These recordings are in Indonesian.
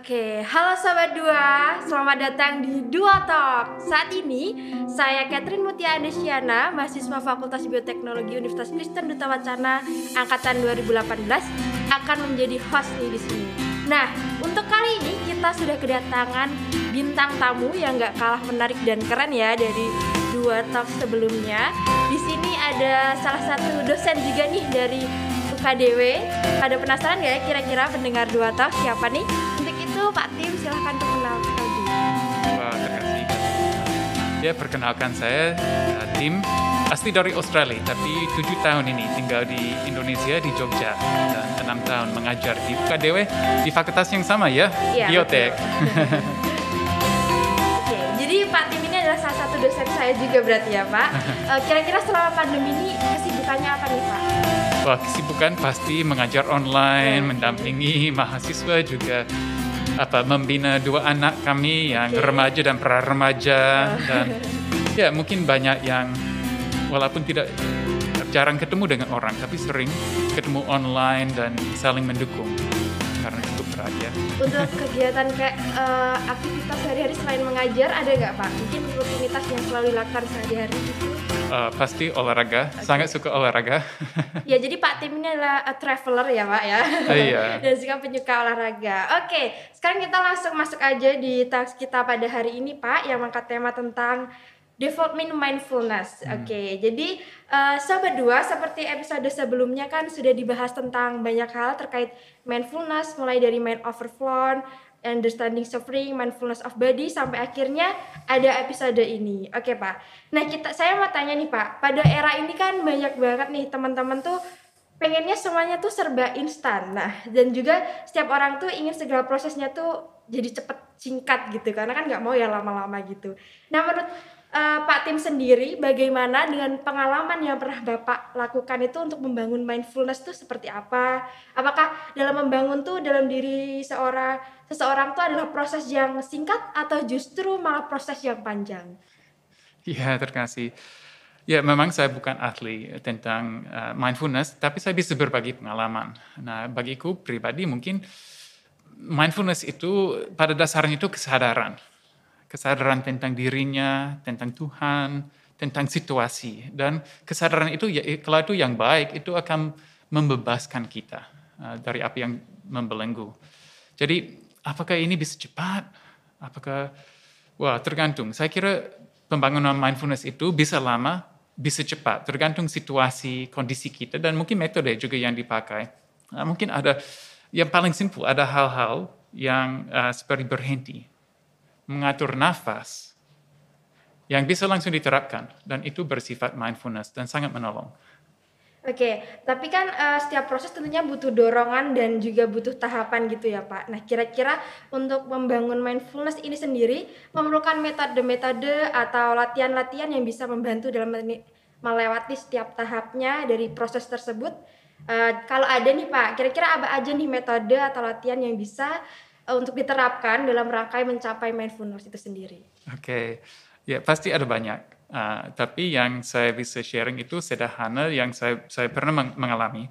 Oke, halo Sobat Dua, selamat datang di Dua Talk Saat ini, saya Catherine Mutia Andesiana, mahasiswa Fakultas Bioteknologi Universitas Kristen Duta Wacana Angkatan 2018 akan menjadi host di sini. Nah, untuk kali ini kita sudah kedatangan bintang tamu yang gak kalah menarik dan keren ya dari Dua Talk sebelumnya Di sini ada salah satu dosen juga nih dari UKDW Pada penasaran gak ya kira-kira pendengar Dua Talk siapa nih? Pak Tim, silahkan perkenalkan diri. Terima kasih. Ya, perkenalkan saya uh, Tim, asli dari Australia, tapi tujuh tahun ini tinggal di Indonesia, di Jogja, dan enam tahun mengajar di UKDW, di fakultas yang sama ya, ya Biotek. Oke, jadi Pak Tim ini adalah salah satu dosen saya juga berarti ya Pak. Eh, kira-kira selama pandemi ini kesibukannya apa nih Pak? Wah, kesibukan pasti mengajar online, mendampingi mahasiswa juga apa membina dua anak kami yang okay. remaja dan pra remaja oh. dan ya mungkin banyak yang walaupun tidak jarang ketemu dengan orang tapi sering ketemu online dan saling mendukung karena cukup berat ya. Untuk kegiatan kayak uh, aktivitas sehari-hari selain mengajar ada nggak Pak? Mungkin rutinitas yang selalu dilakukan sehari-hari itu? Uh, pasti olahraga, okay. sangat suka olahraga. ya jadi Pak Tim ini adalah a traveler ya Pak ya. Uh, iya. Dan juga penyuka olahraga. Oke, okay, sekarang kita langsung masuk aja di task kita pada hari ini Pak yang mengangkat tema tentang development mindfulness. Hmm. Oke, okay, jadi uh, sobat dua seperti episode sebelumnya kan sudah dibahas tentang banyak hal terkait mindfulness, mulai dari mind overflow, understanding suffering, mindfulness of body, sampai akhirnya ada episode ini. Oke pak. Nah kita, saya mau tanya nih pak, pada era ini kan banyak banget nih teman-teman tuh pengennya semuanya tuh serba instan. Nah dan juga setiap orang tuh ingin segala prosesnya tuh jadi cepet singkat gitu karena kan nggak mau ya lama-lama gitu. Nah menurut uh, Pak Tim sendiri bagaimana dengan pengalaman yang pernah Bapak lakukan itu untuk membangun mindfulness itu seperti apa? Apakah dalam membangun tuh dalam diri seorang seseorang tuh adalah proses yang singkat atau justru malah proses yang panjang? Iya, terima kasih. Ya, memang saya bukan ahli tentang uh, mindfulness, tapi saya bisa berbagi pengalaman. Nah, bagiku pribadi mungkin mindfulness itu pada dasarnya itu kesadaran kesadaran tentang dirinya, tentang Tuhan, tentang situasi. Dan kesadaran itu, ya, kalau itu yang baik, itu akan membebaskan kita uh, dari apa yang membelenggu. Jadi, apakah ini bisa cepat? Apakah, wah tergantung. Saya kira pembangunan mindfulness itu bisa lama, bisa cepat, tergantung situasi, kondisi kita, dan mungkin metode juga yang dipakai. Nah, mungkin ada, yang paling simpel, ada hal-hal yang uh, seperti berhenti mengatur nafas yang bisa langsung diterapkan dan itu bersifat mindfulness dan sangat menolong. Oke, tapi kan uh, setiap proses tentunya butuh dorongan dan juga butuh tahapan gitu ya Pak. Nah kira-kira untuk membangun mindfulness ini sendiri memerlukan metode-metode atau latihan-latihan yang bisa membantu dalam melewati setiap tahapnya dari proses tersebut. Uh, kalau ada nih Pak, kira-kira apa aja nih metode atau latihan yang bisa uh, untuk diterapkan dalam rangka mencapai mindfulness itu sendiri? Oke, okay. ya pasti ada banyak. Uh, tapi yang saya bisa sharing itu sederhana yang saya saya pernah mengalami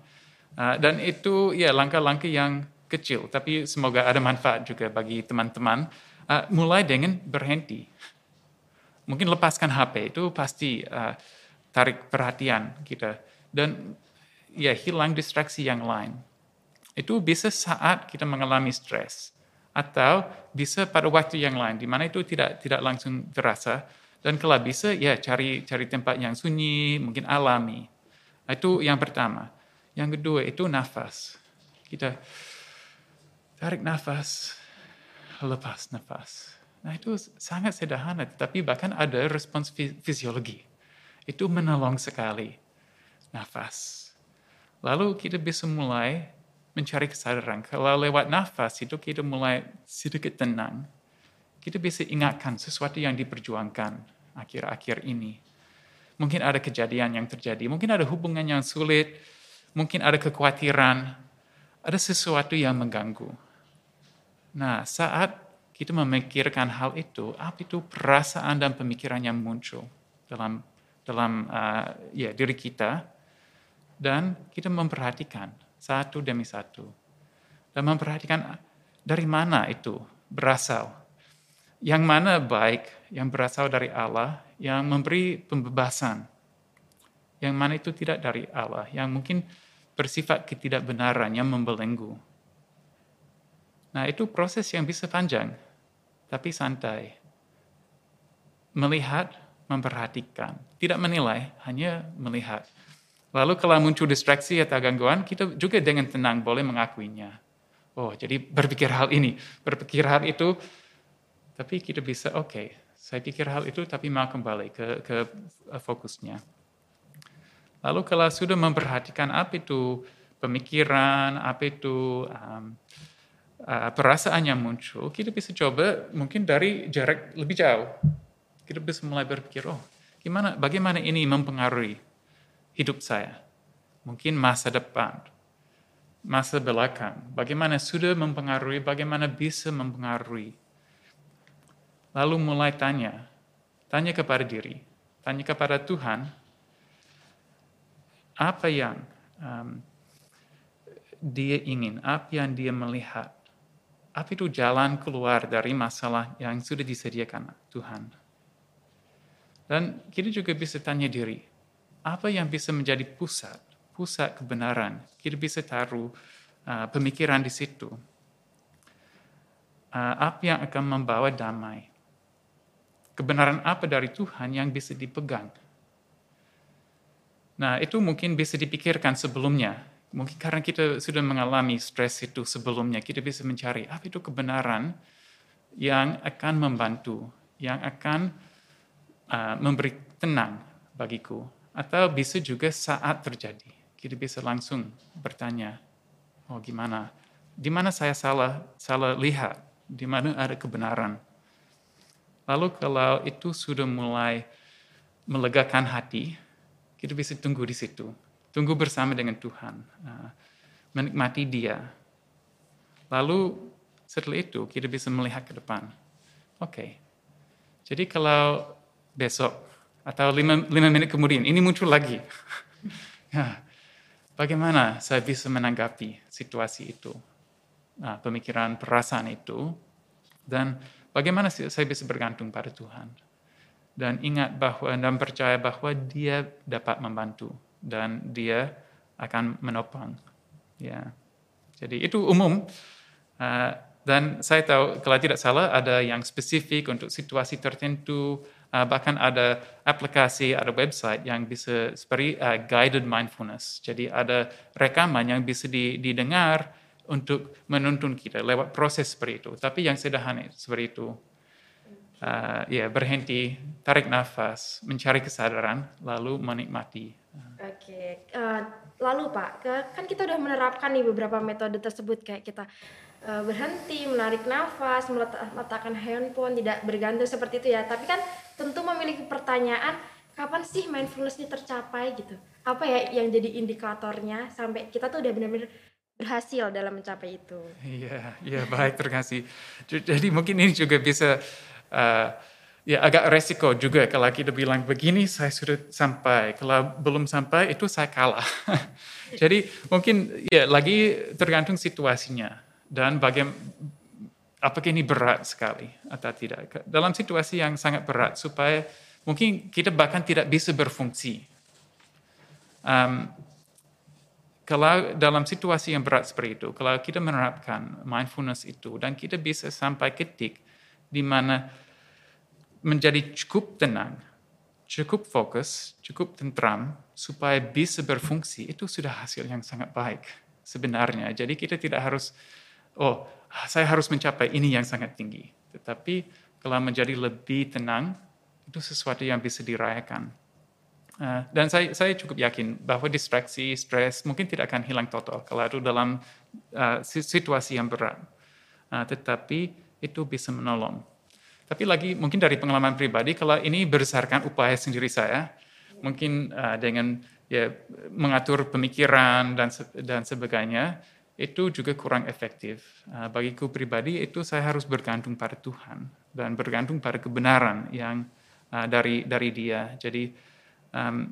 uh, dan itu ya langkah-langkah yang kecil tapi semoga ada manfaat juga bagi teman-teman. Uh, mulai dengan berhenti, mungkin lepaskan HP itu pasti uh, tarik perhatian kita dan ya hilang distraksi yang lain. Itu bisa saat kita mengalami stres atau bisa pada waktu yang lain di mana itu tidak tidak langsung terasa. Dan kalau bisa ya cari cari tempat yang sunyi mungkin alami. Nah, itu yang pertama. Yang kedua itu nafas. Kita tarik nafas lepas nafas. Nah itu sangat sederhana tapi bahkan ada respons fisiologi. Itu menolong sekali nafas. Lalu kita bisa mulai mencari kesadaran. Kalau lewat nafas itu kita mulai sedikit tenang. Kita bisa ingatkan sesuatu yang diperjuangkan akhir-akhir ini. Mungkin ada kejadian yang terjadi, mungkin ada hubungan yang sulit, mungkin ada kekhawatiran, ada sesuatu yang mengganggu. Nah, saat kita memikirkan hal itu, apa itu perasaan dan pemikiran yang muncul dalam dalam uh, ya diri kita dan kita memperhatikan satu demi satu. Dan memperhatikan dari mana itu berasal? Yang mana baik yang berasal dari Allah, yang memberi pembebasan, yang mana itu tidak dari Allah, yang mungkin bersifat ketidakbenaran, yang membelenggu. Nah, itu proses yang bisa panjang, tapi santai. Melihat, memperhatikan, tidak menilai, hanya melihat. Lalu kalau muncul distraksi atau gangguan, kita juga dengan tenang boleh mengakuinya. Oh, jadi berpikir hal ini, berpikir hal itu, tapi kita bisa, oke, okay, saya pikir hal itu, tapi mau kembali ke, ke uh, fokusnya. Lalu kalau sudah memperhatikan apa itu pemikiran, apa itu um, uh, perasaan yang muncul, kita bisa coba mungkin dari jarak lebih jauh. Kita bisa mulai berpikir, oh, gimana, bagaimana ini mempengaruhi hidup saya. Mungkin masa depan, masa belakang, bagaimana sudah mempengaruhi, bagaimana bisa mempengaruhi. Lalu mulai tanya, tanya kepada diri, tanya kepada Tuhan, apa yang um, dia ingin, apa yang dia melihat, apa itu jalan keluar dari masalah yang sudah disediakan Tuhan. Dan kita juga bisa tanya diri, apa yang bisa menjadi pusat, pusat kebenaran. Kita bisa taruh uh, pemikiran di situ. Uh, apa yang akan membawa damai? Kebenaran apa dari Tuhan yang bisa dipegang? Nah, itu mungkin bisa dipikirkan sebelumnya. Mungkin karena kita sudah mengalami stres itu sebelumnya, kita bisa mencari apa itu kebenaran yang akan membantu, yang akan uh, memberi tenang bagiku atau bisa juga saat terjadi. Kita bisa langsung bertanya, oh gimana? Di mana saya salah, salah lihat? Di mana ada kebenaran? Lalu kalau itu sudah mulai melegakan hati, kita bisa tunggu di situ. Tunggu bersama dengan Tuhan. Ah, menikmati dia. Lalu setelah itu kita bisa melihat ke depan. Oke, okay. jadi kalau besok atau lima, lima menit kemudian ini muncul lagi. ya, bagaimana saya bisa menanggapi situasi itu, nah, pemikiran, perasaan itu, dan bagaimana saya bisa bergantung pada Tuhan. Dan ingat bahwa dan percaya bahwa Dia dapat membantu dan Dia akan menopang. Ya, jadi itu umum. Uh, dan saya tahu kalau tidak salah ada yang spesifik untuk situasi tertentu Uh, bahkan ada aplikasi, ada website yang bisa seperti uh, guided mindfulness. Jadi ada rekaman yang bisa didengar untuk menuntun kita lewat proses seperti itu. Tapi yang sederhana seperti itu. Uh, ya berhenti, tarik nafas, mencari kesadaran, lalu menikmati. Oke, okay. uh, lalu Pak, kan kita udah menerapkan nih beberapa metode tersebut kayak kita uh, berhenti, menarik nafas, meletakkan handphone, tidak bergantung seperti itu ya. Tapi kan tentu memiliki pertanyaan kapan sih mindfulness ini tercapai gitu? Apa ya yang jadi indikatornya sampai kita tuh udah benar-benar berhasil dalam mencapai itu? Iya iya baik terima kasih. Jadi mungkin ini juga bisa uh, ya agak resiko juga kalau kita bilang begini saya sudah sampai. Kalau belum sampai itu saya kalah. Jadi mungkin ya lagi tergantung situasinya dan bagaimana apakah ini berat sekali atau tidak. Dalam situasi yang sangat berat, supaya mungkin kita bahkan tidak bisa berfungsi. Um, kalau dalam situasi yang berat seperti itu, kalau kita menerapkan mindfulness itu, dan kita bisa sampai ketik di mana menjadi cukup tenang, cukup fokus, cukup tentram, supaya bisa berfungsi, itu sudah hasil yang sangat baik sebenarnya. Jadi kita tidak harus, oh saya harus mencapai ini yang sangat tinggi. Tetapi kalau menjadi lebih tenang, itu sesuatu yang bisa dirayakan. Uh, dan saya, saya cukup yakin bahwa distraksi, stres mungkin tidak akan hilang total kalau itu dalam uh, situasi yang berat. Uh, tetapi itu bisa menolong. Tapi lagi mungkin dari pengalaman pribadi, kalau ini berdasarkan upaya sendiri saya, mungkin uh, dengan ya mengatur pemikiran dan dan sebagainya, itu juga kurang efektif. Uh, bagiku pribadi itu saya harus bergantung pada Tuhan dan bergantung pada kebenaran yang uh, dari dari Dia. Jadi um,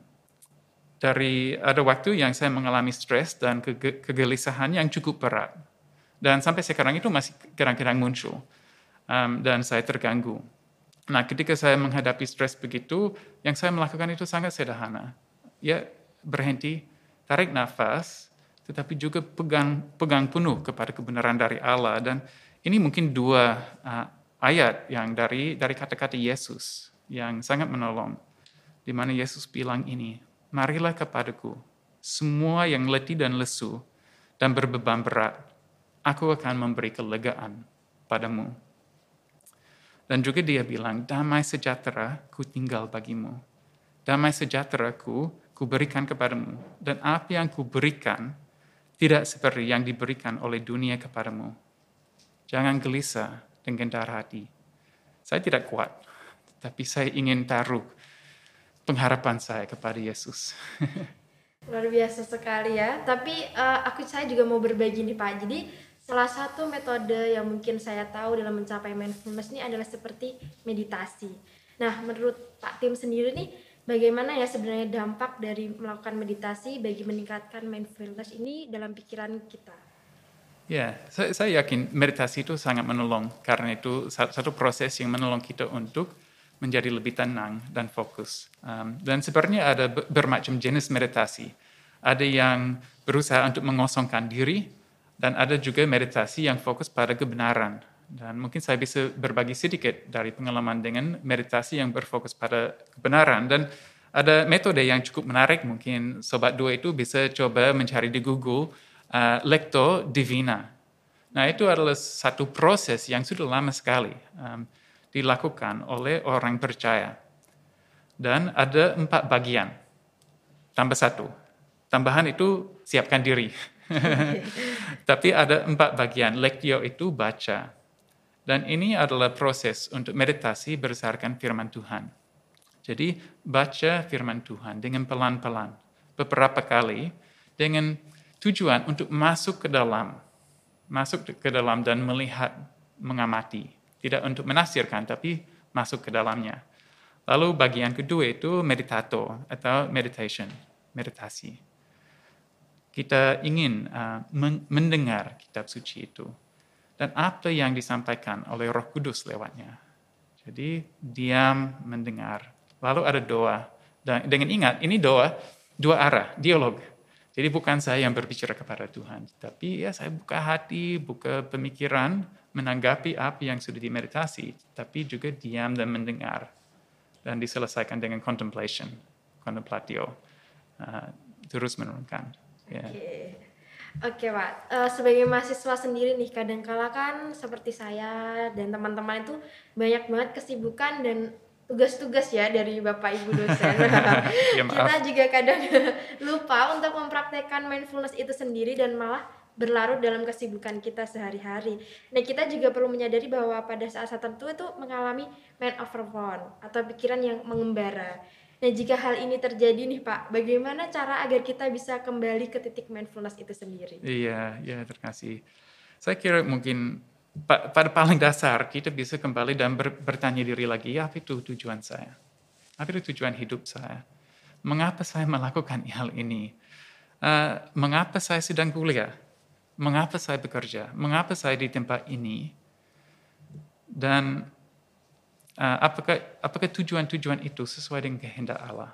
dari ada waktu yang saya mengalami stres dan ke kegelisahan yang cukup berat. Dan sampai sekarang itu masih kadang-kadang muncul. Um, dan saya terganggu. Nah, ketika saya menghadapi stres begitu, yang saya melakukan itu sangat sederhana. Ya, berhenti, tarik nafas, tetapi juga pegang pegang penuh kepada kebenaran dari Allah. Dan ini mungkin dua uh, ayat yang dari dari kata-kata Yesus yang sangat menolong. Di mana Yesus bilang ini, marilah kepadaku, semua yang letih dan lesu dan berbeban berat, aku akan memberi kelegaan padamu. Dan juga dia bilang, damai sejahtera ku tinggal bagimu. Damai sejahtera ku, ku berikan kepadamu. Dan apa yang ku berikan, tidak seperti yang diberikan oleh dunia kepadamu. Jangan gelisah dan gentar hati. Saya tidak kuat, tapi saya ingin taruh pengharapan saya kepada Yesus. Luar biasa sekali ya. Tapi uh, aku saya juga mau berbagi nih Pak. Jadi Salah satu metode yang mungkin saya tahu dalam mencapai mindfulness ini adalah seperti meditasi. Nah, menurut Pak Tim sendiri nih, bagaimana ya sebenarnya dampak dari melakukan meditasi bagi meningkatkan mindfulness ini dalam pikiran kita? Ya, saya, saya yakin meditasi itu sangat menolong karena itu satu proses yang menolong kita untuk menjadi lebih tenang dan fokus. Um, dan sebenarnya ada bermacam jenis meditasi. Ada yang berusaha untuk mengosongkan diri, dan ada juga meditasi yang fokus pada kebenaran. Dan mungkin saya bisa berbagi sedikit dari pengalaman dengan meditasi yang berfokus pada kebenaran. Dan ada metode yang cukup menarik, mungkin Sobat Dua itu bisa coba mencari di Google, uh, Lecto Divina. Nah itu adalah satu proses yang sudah lama sekali um, dilakukan oleh orang percaya. Dan ada empat bagian, tambah satu. Tambahan itu siapkan diri. Tapi ada empat bagian. Lectio itu baca. Dan ini adalah proses untuk meditasi berdasarkan firman Tuhan. Jadi baca firman Tuhan dengan pelan-pelan. Beberapa kali dengan tujuan untuk masuk ke dalam. Masuk ke dalam dan melihat, mengamati. Tidak untuk menasirkan, tapi masuk ke dalamnya. Lalu bagian kedua itu meditato atau meditation, meditasi kita ingin uh, mendengar kitab suci itu dan apa yang disampaikan oleh Roh Kudus lewatnya. Jadi diam mendengar. Lalu ada doa. Dan dengan ingat ini doa dua arah, dialog. Jadi bukan saya yang berbicara kepada Tuhan, tapi ya saya buka hati, buka pemikiran, menanggapi apa yang sudah dimeditasi, tapi juga diam dan mendengar. Dan diselesaikan dengan contemplation, contemplatio, uh, terus menurunkan. Yeah. Okay. Okay, Pak. Uh, sebagai mahasiswa sendiri nih, kadang kala kan seperti saya dan teman-teman itu banyak banget kesibukan dan tugas-tugas ya dari Bapak Ibu dosen. ya, Kita juga kadang lupa untuk mempraktekkan mindfulness itu sendiri dan malah berlarut dalam kesibukan kita sehari-hari. Nah, kita juga perlu menyadari bahwa pada saat-saat tertentu itu mengalami mind overwhelm atau pikiran yang mengembara. Nah, jika hal ini terjadi nih Pak, bagaimana cara agar kita bisa kembali ke titik mindfulness itu sendiri? Iya, ya terima kasih. Saya kira mungkin pada paling dasar kita bisa kembali dan ber, bertanya diri lagi, ya, apa itu tujuan saya? Apa itu tujuan hidup saya? Mengapa saya melakukan hal ini? Uh, mengapa saya sedang kuliah? Mengapa saya bekerja? Mengapa saya di tempat ini? Dan apakah apakah tujuan-tujuan itu sesuai dengan kehendak Allah?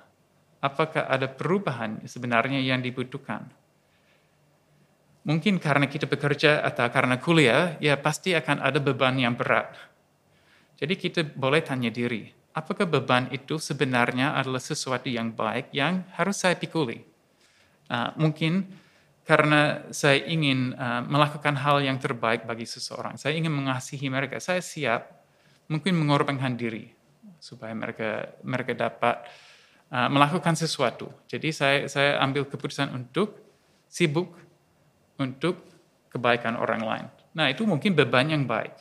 Apakah ada perubahan sebenarnya yang dibutuhkan? Mungkin karena kita bekerja atau karena kuliah, ya pasti akan ada beban yang berat. Jadi kita boleh tanya diri, apakah beban itu sebenarnya adalah sesuatu yang baik yang harus saya pikuli? Uh, mungkin karena saya ingin uh, melakukan hal yang terbaik bagi seseorang, saya ingin mengasihi mereka, saya siap mungkin mengorbankan diri supaya mereka mereka dapat uh, melakukan sesuatu. Jadi saya saya ambil keputusan untuk sibuk untuk kebaikan orang lain. Nah, itu mungkin beban yang baik.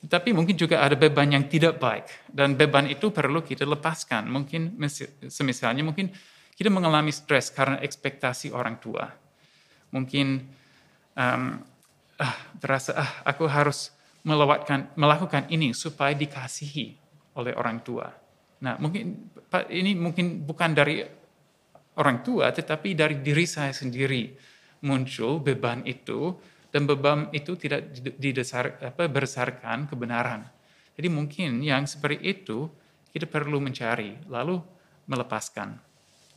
Tapi mungkin juga ada beban yang tidak baik dan beban itu perlu kita lepaskan. Mungkin semisalnya mungkin kita mengalami stres karena ekspektasi orang tua. Mungkin um, ah, terasa ah aku harus melewatkan, melakukan ini supaya dikasihi oleh orang tua. Nah, mungkin ini mungkin bukan dari orang tua, tetapi dari diri saya sendiri muncul beban itu dan beban itu tidak didesar, apa, berdasarkan kebenaran. Jadi mungkin yang seperti itu kita perlu mencari, lalu melepaskan.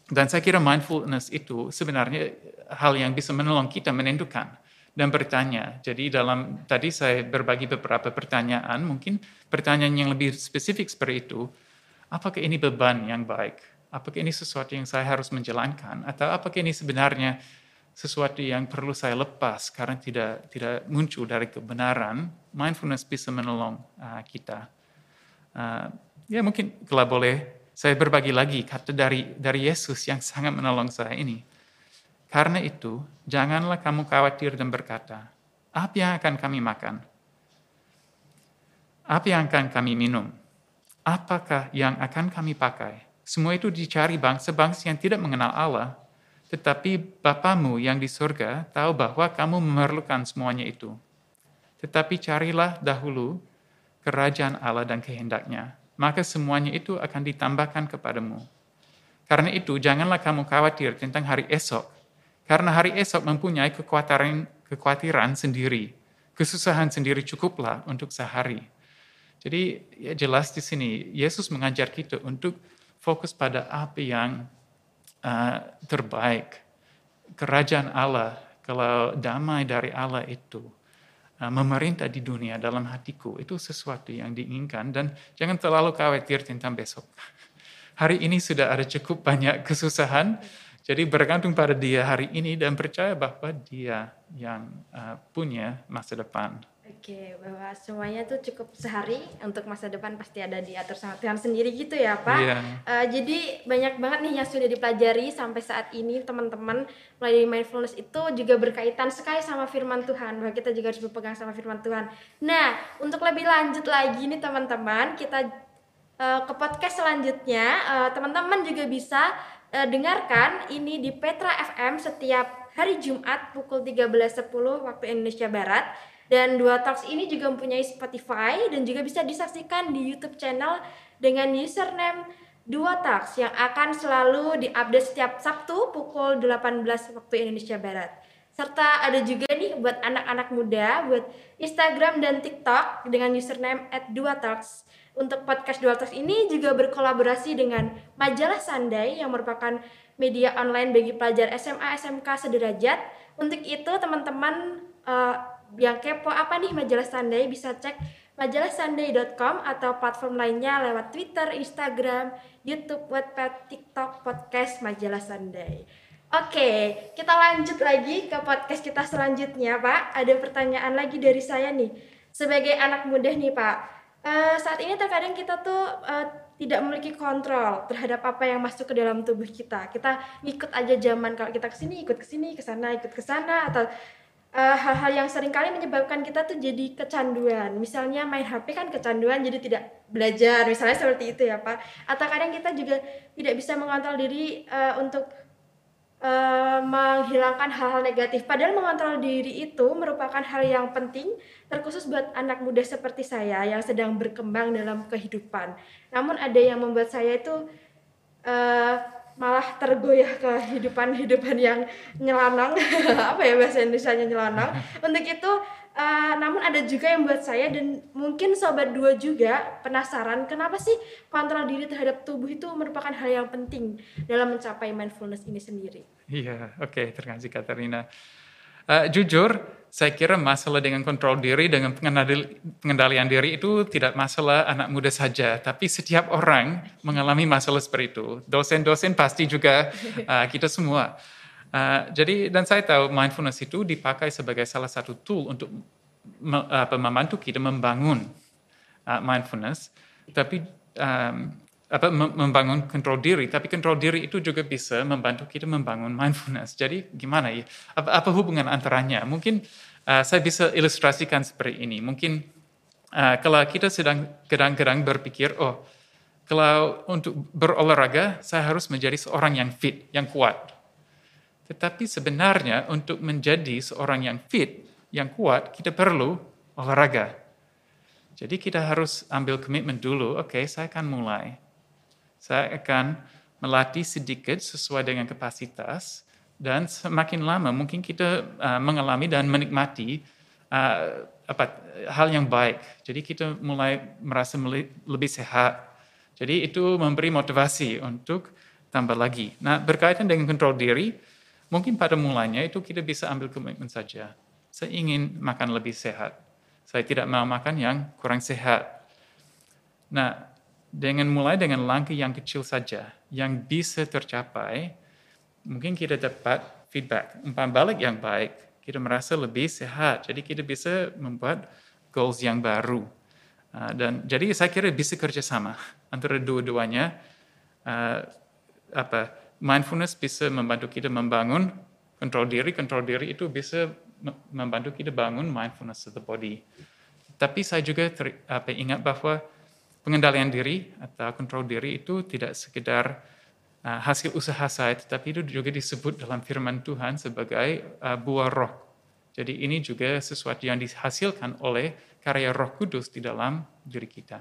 Dan saya kira mindfulness itu sebenarnya hal yang bisa menolong kita menentukan dan bertanya. Jadi dalam tadi saya berbagi beberapa pertanyaan, mungkin pertanyaan yang lebih spesifik seperti itu, apakah ini beban yang baik? Apakah ini sesuatu yang saya harus menjalankan? Atau apakah ini sebenarnya sesuatu yang perlu saya lepas karena tidak tidak muncul dari kebenaran? Mindfulness bisa menolong uh, kita. Uh, ya mungkin kalau boleh saya berbagi lagi kata dari dari Yesus yang sangat menolong saya ini. Karena itu, janganlah kamu khawatir dan berkata, apa yang akan kami makan? Apa yang akan kami minum? Apakah yang akan kami pakai? Semua itu dicari bangsa-bangsa yang tidak mengenal Allah, tetapi Bapamu yang di surga tahu bahwa kamu memerlukan semuanya itu. Tetapi carilah dahulu kerajaan Allah dan kehendaknya, maka semuanya itu akan ditambahkan kepadamu. Karena itu, janganlah kamu khawatir tentang hari esok, karena hari esok mempunyai kekhawatiran, kekhawatiran sendiri. Kesusahan sendiri cukuplah untuk sehari. Jadi ya jelas di sini Yesus mengajar kita untuk fokus pada apa yang uh, terbaik. Kerajaan Allah, kalau damai dari Allah itu uh, memerintah di dunia dalam hatiku, itu sesuatu yang diinginkan dan jangan terlalu khawatir tentang besok. Hari ini sudah ada cukup banyak kesusahan, jadi bergantung pada dia hari ini dan percaya bahwa dia yang uh, punya masa depan. Oke, bahwa semuanya tuh cukup sehari untuk masa depan pasti ada diatur sama Tuhan sendiri gitu ya Pak. Iya. Uh, jadi banyak banget nih yang sudah dipelajari sampai saat ini teman-teman melalui mindfulness itu juga berkaitan sekali sama firman Tuhan bahwa kita juga harus berpegang sama firman Tuhan. Nah, untuk lebih lanjut lagi nih teman-teman, kita uh, ke podcast selanjutnya uh, teman-teman juga bisa uh, dengarkan ini di Petra FM setiap hari Jumat pukul 13.10 waktu Indonesia Barat. Dan dua talks ini juga mempunyai Spotify dan juga bisa disaksikan di YouTube channel dengan username dua talks yang akan selalu diupdate setiap Sabtu pukul 18 waktu Indonesia Barat. Serta ada juga nih buat anak-anak muda buat Instagram dan TikTok dengan username @duatalks. Untuk podcast Dual Talks ini juga berkolaborasi dengan majalah Sandai yang merupakan media online bagi pelajar SMA SMK sederajat. Untuk itu teman-teman uh, yang kepo apa nih majalah Sandai bisa cek majalahsandai.com atau platform lainnya lewat Twitter, Instagram, YouTube, Wattpad, TikTok, podcast majalah Sandai. Oke, kita lanjut lagi ke podcast kita selanjutnya, Pak. Ada pertanyaan lagi dari saya nih. Sebagai anak muda nih, Pak, uh, saat ini terkadang kita tuh uh, tidak memiliki kontrol terhadap apa yang masuk ke dalam tubuh kita. Kita ikut aja zaman kalau kita ke sini ikut ke sini, ke sana ikut ke sana atau uh, hal-hal yang sering kali menyebabkan kita tuh jadi kecanduan. Misalnya main HP kan kecanduan jadi tidak belajar, misalnya seperti itu ya Pak. Atau kadang kita juga tidak bisa mengontrol diri uh, untuk uh, menghilangkan hal-hal negatif. Padahal mengontrol diri itu merupakan hal yang penting, terkhusus buat anak muda seperti saya yang sedang berkembang dalam kehidupan. Namun ada yang membuat saya itu uh, malah tergoyah kehidupan-hidupan yang nyelanang. Apa ya bahasa Indonesia nyelanang? Untuk itu Uh, namun ada juga yang buat saya dan mungkin sobat dua juga penasaran kenapa sih kontrol diri terhadap tubuh itu merupakan hal yang penting dalam mencapai mindfulness ini sendiri. Iya, oke, okay, terima kasih Katarina. Uh, jujur, saya kira masalah dengan kontrol diri, dengan pengendalian diri itu tidak masalah anak muda saja, tapi setiap orang mengalami masalah seperti itu. Dosen-dosen pasti juga uh, kita semua. Uh, jadi dan saya tahu mindfulness itu dipakai sebagai salah satu tool untuk me, apa, membantu kita membangun uh, mindfulness, tapi um, apa membangun kontrol diri. Tapi kontrol diri itu juga bisa membantu kita membangun mindfulness. Jadi gimana ya? Apa, apa hubungan antaranya? Mungkin uh, saya bisa ilustrasikan seperti ini. Mungkin uh, kalau kita sedang kadang-kadang berpikir, oh kalau untuk berolahraga saya harus menjadi seorang yang fit, yang kuat tetapi sebenarnya untuk menjadi seorang yang fit, yang kuat, kita perlu olahraga. Jadi kita harus ambil komitmen dulu, oke okay, saya akan mulai. Saya akan melatih sedikit sesuai dengan kapasitas dan semakin lama mungkin kita uh, mengalami dan menikmati uh, apa hal yang baik. Jadi kita mulai merasa lebih sehat. Jadi itu memberi motivasi untuk tambah lagi. Nah berkaitan dengan kontrol diri, mungkin pada mulanya itu kita bisa ambil komitmen saja. Saya ingin makan lebih sehat. Saya tidak mau makan yang kurang sehat. Nah, dengan mulai dengan langkah yang kecil saja, yang bisa tercapai, mungkin kita dapat feedback, umpan balik yang baik. Kita merasa lebih sehat, jadi kita bisa membuat goals yang baru. Uh, dan jadi saya kira bisa kerjasama antara dua-duanya. Uh, apa mindfulness bisa membantu kita membangun kontrol diri, kontrol diri itu bisa membantu kita bangun mindfulness of the body. Tapi saya juga ter, apa, ingat bahwa pengendalian diri atau kontrol diri itu tidak sekedar uh, hasil usaha saya, tetapi itu juga disebut dalam firman Tuhan sebagai uh, buah roh. Jadi ini juga sesuatu yang dihasilkan oleh karya roh kudus di dalam diri kita.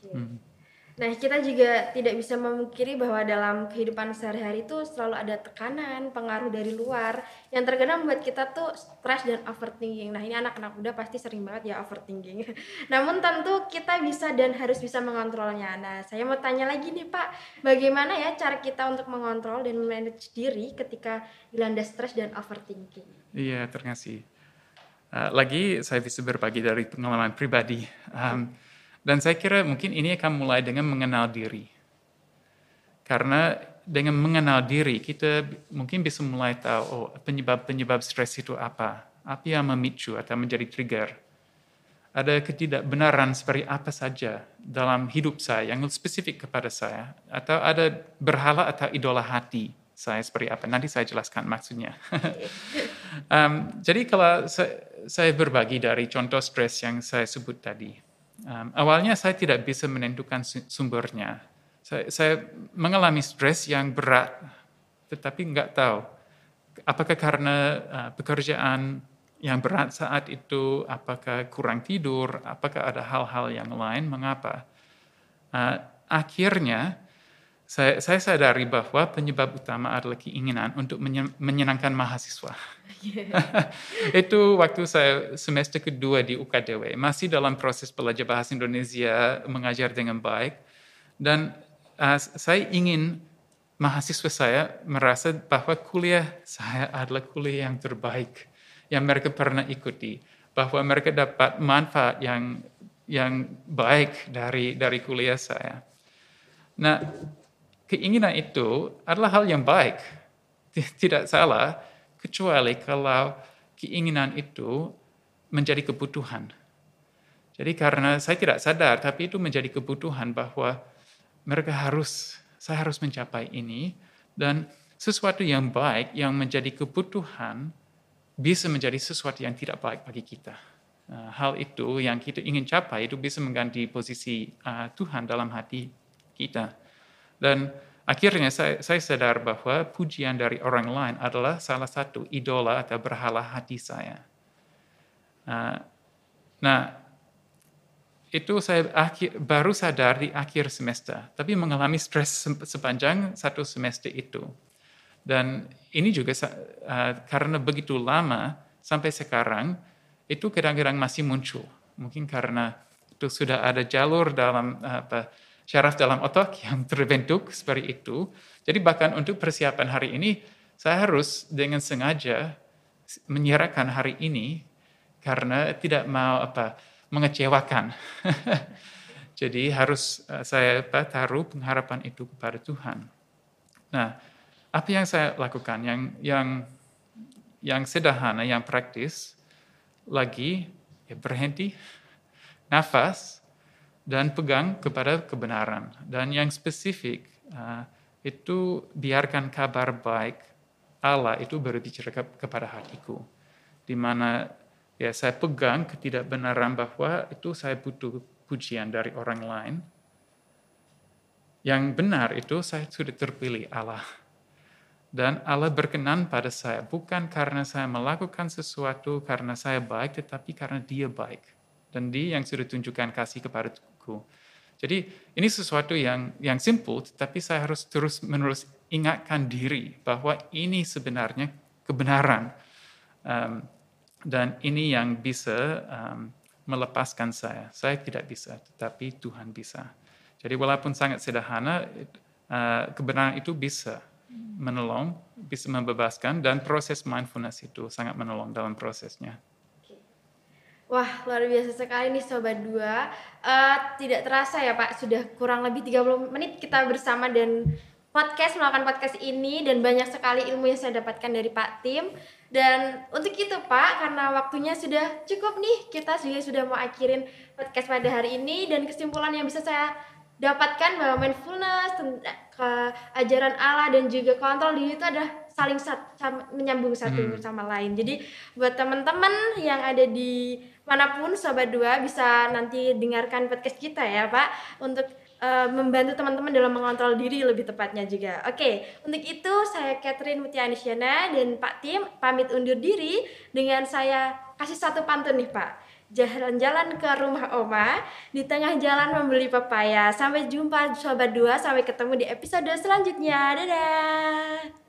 Okay. Hmm. Nah, kita juga tidak bisa memungkiri bahwa dalam kehidupan sehari-hari itu selalu ada tekanan, pengaruh dari luar yang terkadang membuat kita tuh stres dan overthinking. Nah, ini anak-anak muda pasti sering banget ya overthinking. Namun tentu kita bisa dan harus bisa mengontrolnya. Nah, saya mau tanya lagi nih Pak, bagaimana ya cara kita untuk mengontrol dan manage diri ketika dilanda stres dan overthinking? Iya, terima kasih. Uh, lagi saya bisa berbagi dari pengalaman pribadi. Um, dan saya kira mungkin ini akan mulai dengan mengenal diri. Karena dengan mengenal diri, kita mungkin bisa mulai tahu oh, penyebab-penyebab stres itu apa. Apa yang memicu atau menjadi trigger. Ada ketidakbenaran seperti apa saja dalam hidup saya yang spesifik kepada saya. Atau ada berhala atau idola hati saya seperti apa. Nanti saya jelaskan maksudnya. um, jadi kalau saya, saya berbagi dari contoh stres yang saya sebut tadi Um, awalnya saya tidak bisa menentukan sumbernya. Saya, saya mengalami stres yang berat, tetapi nggak tahu apakah karena uh, pekerjaan yang berat saat itu, apakah kurang tidur, apakah ada hal-hal yang lain, mengapa. Uh, akhirnya saya, saya sadari bahwa penyebab utama adalah keinginan untuk menyenangkan mahasiswa. Yeah. itu waktu saya semester kedua di UKDW, masih dalam proses belajar bahasa Indonesia, mengajar dengan baik, dan uh, saya ingin mahasiswa saya merasa bahwa kuliah saya adalah kuliah yang terbaik yang mereka pernah ikuti, bahwa mereka dapat manfaat yang yang baik dari dari kuliah saya. Nah, keinginan itu adalah hal yang baik, tidak salah, kecuali kalau keinginan itu menjadi kebutuhan. Jadi karena saya tidak sadar, tapi itu menjadi kebutuhan bahwa mereka harus, saya harus mencapai ini, dan sesuatu yang baik yang menjadi kebutuhan bisa menjadi sesuatu yang tidak baik bagi kita. Nah, hal itu yang kita ingin capai itu bisa mengganti posisi uh, Tuhan dalam hati kita. Dan akhirnya saya, saya sadar bahwa pujian dari orang lain adalah salah satu idola atau berhala hati saya. Uh, nah, itu saya akhir, baru sadar di akhir semester, tapi mengalami stres sepanjang satu semester itu. Dan ini juga uh, karena begitu lama sampai sekarang, itu kadang-kadang masih muncul. Mungkin karena itu sudah ada jalur dalam apa, syaraf dalam otak yang terbentuk seperti itu. Jadi bahkan untuk persiapan hari ini, saya harus dengan sengaja menyerahkan hari ini karena tidak mau apa mengecewakan. Jadi harus eh, saya apa, taruh pengharapan itu kepada Tuhan. Nah, apa yang saya lakukan yang yang yang sederhana, yang praktis, lagi ya berhenti, nafas, dan pegang kepada kebenaran. Dan yang spesifik uh, itu biarkan kabar baik Allah itu berbicara kepada hatiku. Di mana ya saya pegang ketidakbenaran bahwa itu saya butuh pujian dari orang lain. Yang benar itu saya sudah terpilih Allah. Dan Allah berkenan pada saya bukan karena saya melakukan sesuatu karena saya baik, tetapi karena dia baik. Dan dia yang sudah tunjukkan kasih kepada aku. Jadi ini sesuatu yang yang simple, tapi saya harus terus menerus ingatkan diri bahwa ini sebenarnya kebenaran um, dan ini yang bisa um, melepaskan saya. Saya tidak bisa, tetapi Tuhan bisa. Jadi walaupun sangat sederhana, uh, kebenaran itu bisa menolong, bisa membebaskan, dan proses mindfulness itu sangat menolong dalam prosesnya. Wah, luar biasa sekali nih Sobat Dua. Uh, tidak terasa ya Pak, sudah kurang lebih 30 menit kita bersama dan podcast, melakukan podcast ini dan banyak sekali ilmu yang saya dapatkan dari Pak Tim. Dan untuk itu Pak, karena waktunya sudah cukup nih, kita juga sudah mau akhirin podcast pada hari ini dan kesimpulan yang bisa saya dapatkan bahwa mindfulness, ke ajaran Allah dan juga kontrol diri itu adalah saling sat, menyambung satu hmm. sama lain. Jadi buat teman-teman yang ada di mana pun sobat dua bisa nanti dengarkan podcast kita ya Pak untuk uh, membantu teman-teman dalam mengontrol diri lebih tepatnya juga. Oke, untuk itu saya Catherine Mutianisyana dan Pak Tim pamit undur diri dengan saya kasih satu pantun nih Pak. Jalan-jalan ke rumah Oma, di tengah jalan membeli pepaya. Sampai jumpa sobat dua, sampai ketemu di episode selanjutnya. Dadah.